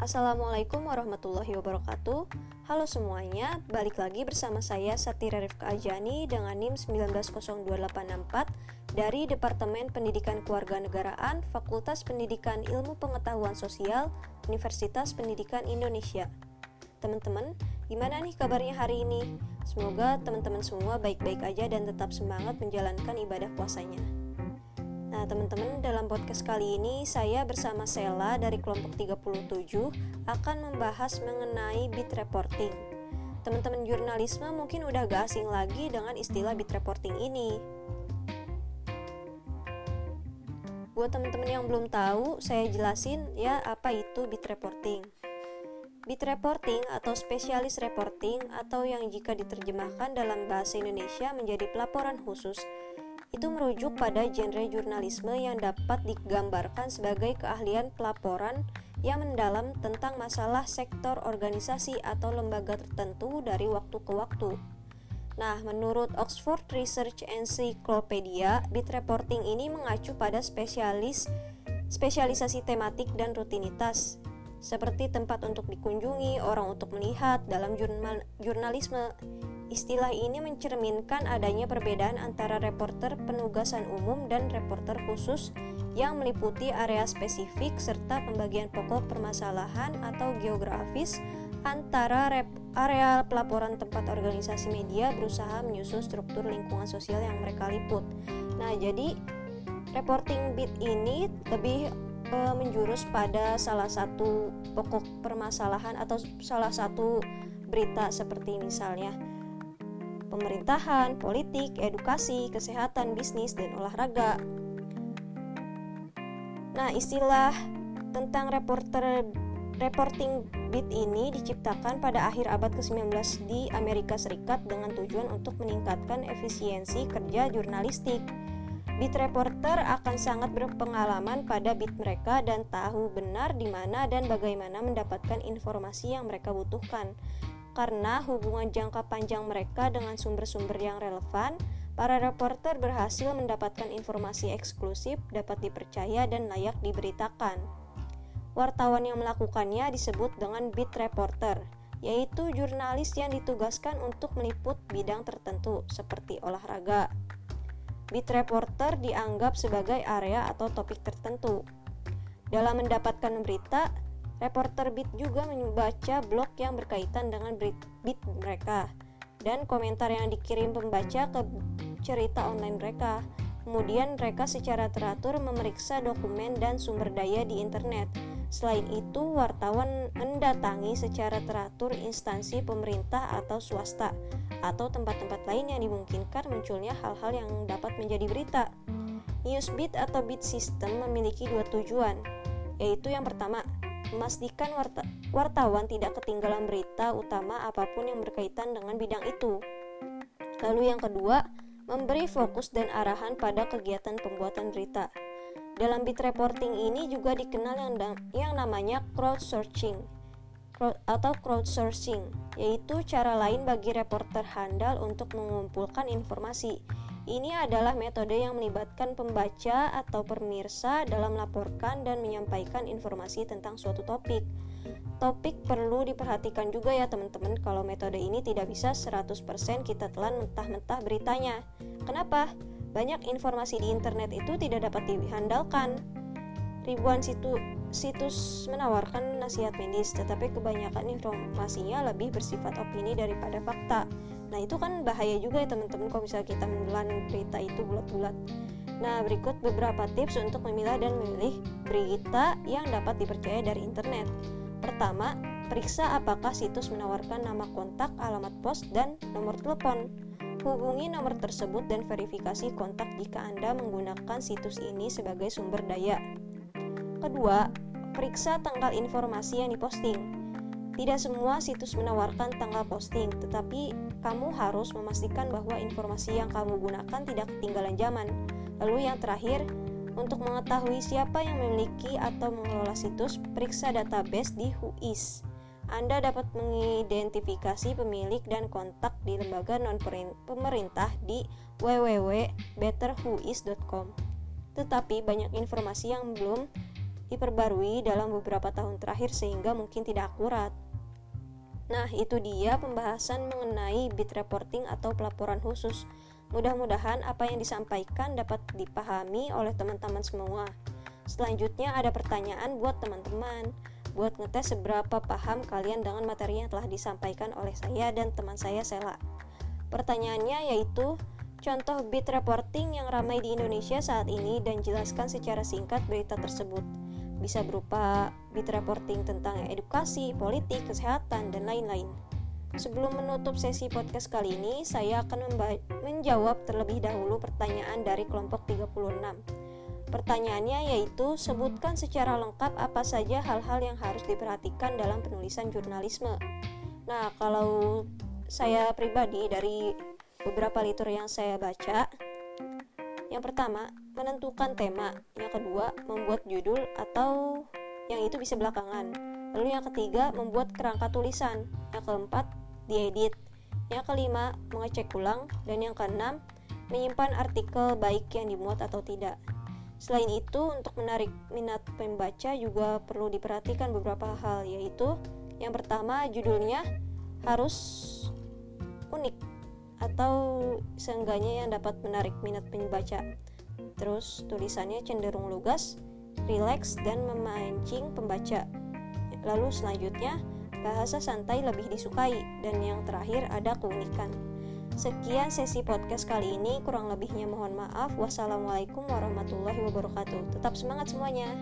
Assalamualaikum warahmatullahi wabarakatuh Halo semuanya, balik lagi bersama saya Satira Rifka Ajani dengan NIM 1902864 dari Departemen Pendidikan Kewarganegaraan Fakultas Pendidikan Ilmu Pengetahuan Sosial Universitas Pendidikan Indonesia Teman-teman, gimana nih kabarnya hari ini? Semoga teman-teman semua baik-baik aja dan tetap semangat menjalankan ibadah puasanya. Nah, teman-teman, dalam podcast kali ini saya bersama Sela dari kelompok 37 akan membahas mengenai bit reporting. Teman-teman jurnalisme mungkin udah gak asing lagi dengan istilah bit reporting ini. Buat teman-teman yang belum tahu, saya jelasin ya apa itu bit reporting. Bit reporting atau spesialis reporting atau yang jika diterjemahkan dalam bahasa Indonesia menjadi pelaporan khusus itu merujuk pada genre jurnalisme yang dapat digambarkan sebagai keahlian pelaporan yang mendalam tentang masalah sektor organisasi atau lembaga tertentu dari waktu ke waktu. Nah, menurut Oxford Research Encyclopedia, bit reporting ini mengacu pada spesialis spesialisasi tematik dan rutinitas seperti tempat untuk dikunjungi, orang untuk melihat dalam jurnal, jurnalisme Istilah ini mencerminkan adanya perbedaan antara reporter penugasan umum dan reporter khusus yang meliputi area spesifik serta pembagian pokok permasalahan atau geografis antara area pelaporan tempat organisasi media berusaha menyusun struktur lingkungan sosial yang mereka liput. Nah, jadi reporting bit ini lebih e, menjurus pada salah satu pokok permasalahan atau salah satu berita seperti misalnya pemerintahan, politik, edukasi, kesehatan, bisnis, dan olahraga. Nah, istilah tentang reporter reporting bit ini diciptakan pada akhir abad ke-19 di Amerika Serikat dengan tujuan untuk meningkatkan efisiensi kerja jurnalistik. Beat reporter akan sangat berpengalaman pada beat mereka dan tahu benar di mana dan bagaimana mendapatkan informasi yang mereka butuhkan. Karena hubungan jangka panjang mereka dengan sumber-sumber yang relevan, para reporter berhasil mendapatkan informasi eksklusif, dapat dipercaya, dan layak diberitakan. Wartawan yang melakukannya disebut dengan beat reporter, yaitu jurnalis yang ditugaskan untuk meliput bidang tertentu seperti olahraga. Beat reporter dianggap sebagai area atau topik tertentu. Dalam mendapatkan berita, Reporter Beat juga membaca blog yang berkaitan dengan Beat mereka dan komentar yang dikirim pembaca ke cerita online mereka. Kemudian mereka secara teratur memeriksa dokumen dan sumber daya di internet. Selain itu, wartawan mendatangi secara teratur instansi pemerintah atau swasta atau tempat-tempat lain yang dimungkinkan munculnya hal-hal yang dapat menjadi berita. Newsbeat atau beat system memiliki dua tujuan, yaitu yang pertama, memastikan warta wartawan tidak ketinggalan berita utama apa pun yang berkaitan dengan bidang itu. Lalu yang kedua, memberi fokus dan arahan pada kegiatan pembuatan berita. Dalam bit reporting ini juga dikenal yang, yang namanya crowdsourcing atau crowdsourcing, yaitu cara lain bagi reporter handal untuk mengumpulkan informasi ini adalah metode yang melibatkan pembaca atau pemirsa dalam melaporkan dan menyampaikan informasi tentang suatu topik. Topik perlu diperhatikan juga ya teman-teman kalau metode ini tidak bisa 100% kita telan mentah-mentah beritanya. Kenapa? Banyak informasi di internet itu tidak dapat dihandalkan. Ribuan situ, situs menawarkan nasihat medis, tetapi kebanyakan informasinya lebih bersifat opini daripada fakta. Nah itu kan bahaya juga ya teman-teman kalau misalnya kita menelan berita itu bulat-bulat. Nah berikut beberapa tips untuk memilah dan memilih berita yang dapat dipercaya dari internet. Pertama, periksa apakah situs menawarkan nama kontak, alamat pos, dan nomor telepon. Hubungi nomor tersebut dan verifikasi kontak jika Anda menggunakan situs ini sebagai sumber daya. Kedua, periksa tanggal informasi yang diposting. Tidak semua situs menawarkan tanggal posting, tetapi kamu harus memastikan bahwa informasi yang kamu gunakan tidak ketinggalan zaman. Lalu yang terakhir, untuk mengetahui siapa yang memiliki atau mengelola situs, periksa database di Whois. Anda dapat mengidentifikasi pemilik dan kontak di lembaga non-pemerintah di www.betterwhois.com. Tetapi banyak informasi yang belum diperbarui dalam beberapa tahun terakhir sehingga mungkin tidak akurat. Nah, itu dia pembahasan mengenai bit reporting atau pelaporan khusus. Mudah-mudahan apa yang disampaikan dapat dipahami oleh teman-teman semua. Selanjutnya ada pertanyaan buat teman-teman buat ngetes seberapa paham kalian dengan materi yang telah disampaikan oleh saya dan teman saya Sela. Pertanyaannya yaitu contoh bit reporting yang ramai di Indonesia saat ini dan jelaskan secara singkat berita tersebut. Bisa berupa bit reporting tentang edukasi, politik, kesehatan, dan lain-lain. Sebelum menutup sesi podcast kali ini, saya akan menjawab terlebih dahulu pertanyaan dari kelompok 36. Pertanyaannya yaitu sebutkan secara lengkap apa saja hal-hal yang harus diperhatikan dalam penulisan jurnalisme. Nah, kalau saya pribadi dari beberapa litur yang saya baca, yang pertama, menentukan tema. Yang kedua, membuat judul atau yang itu bisa belakangan. Lalu yang ketiga, membuat kerangka tulisan. Yang keempat, diedit. Yang kelima, mengecek ulang. Dan yang keenam, menyimpan artikel baik yang dimuat atau tidak. Selain itu, untuk menarik minat pembaca juga perlu diperhatikan beberapa hal, yaitu yang pertama judulnya harus unik atau seenggaknya yang dapat menarik minat pembaca. Terus tulisannya cenderung lugas, rileks dan memancing pembaca. Lalu selanjutnya bahasa santai lebih disukai dan yang terakhir ada keunikan. Sekian sesi podcast kali ini, kurang lebihnya mohon maaf. Wassalamualaikum warahmatullahi wabarakatuh. Tetap semangat semuanya.